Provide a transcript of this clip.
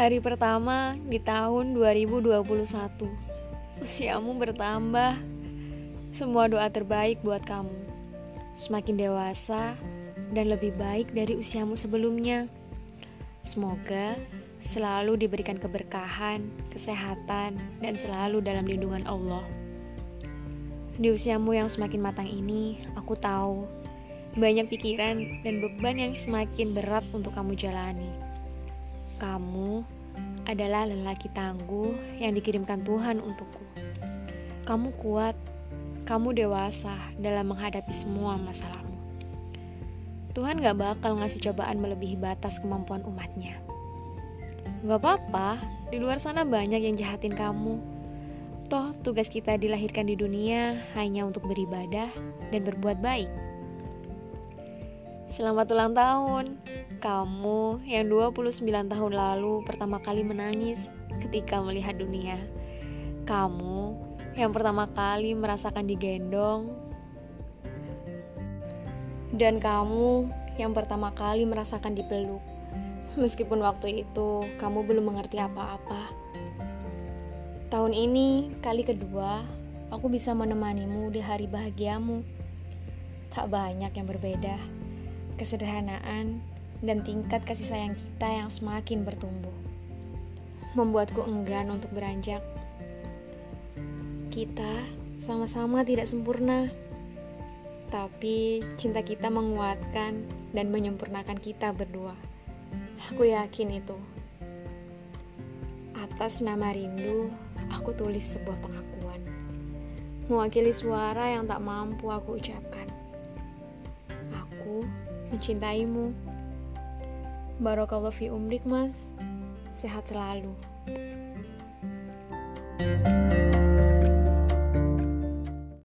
Hari pertama di tahun 2021 Usiamu bertambah Semua doa terbaik buat kamu Semakin dewasa dan lebih baik dari usiamu sebelumnya Semoga selalu diberikan keberkahan, kesehatan, dan selalu dalam lindungan Allah. Di usiamu yang semakin matang ini, aku tahu banyak pikiran dan beban yang semakin berat untuk kamu jalani. Kamu adalah lelaki tangguh yang dikirimkan Tuhan untukku. Kamu kuat, kamu dewasa dalam menghadapi semua masalahmu. Tuhan gak bakal ngasih cobaan melebihi batas kemampuan umatnya. Gak apa-apa, di luar sana banyak yang jahatin kamu Toh, tugas kita dilahirkan di dunia hanya untuk beribadah dan berbuat baik. Selamat ulang tahun. Kamu yang 29 tahun lalu pertama kali menangis ketika melihat dunia. Kamu yang pertama kali merasakan digendong. Dan kamu yang pertama kali merasakan dipeluk. Meskipun waktu itu kamu belum mengerti apa-apa. Tahun ini, kali kedua, aku bisa menemanimu di hari bahagiamu. Tak banyak yang berbeda, kesederhanaan dan tingkat kasih sayang kita yang semakin bertumbuh. Membuatku enggan untuk beranjak. Kita sama-sama tidak sempurna, tapi cinta kita menguatkan dan menyempurnakan kita berdua. Aku yakin itu. Atas nama rindu, aku tulis sebuah pengakuan. Mewakili suara yang tak mampu aku ucapkan. Mencintaimu. Barokallahu fi umrik, Mas. Sehat selalu.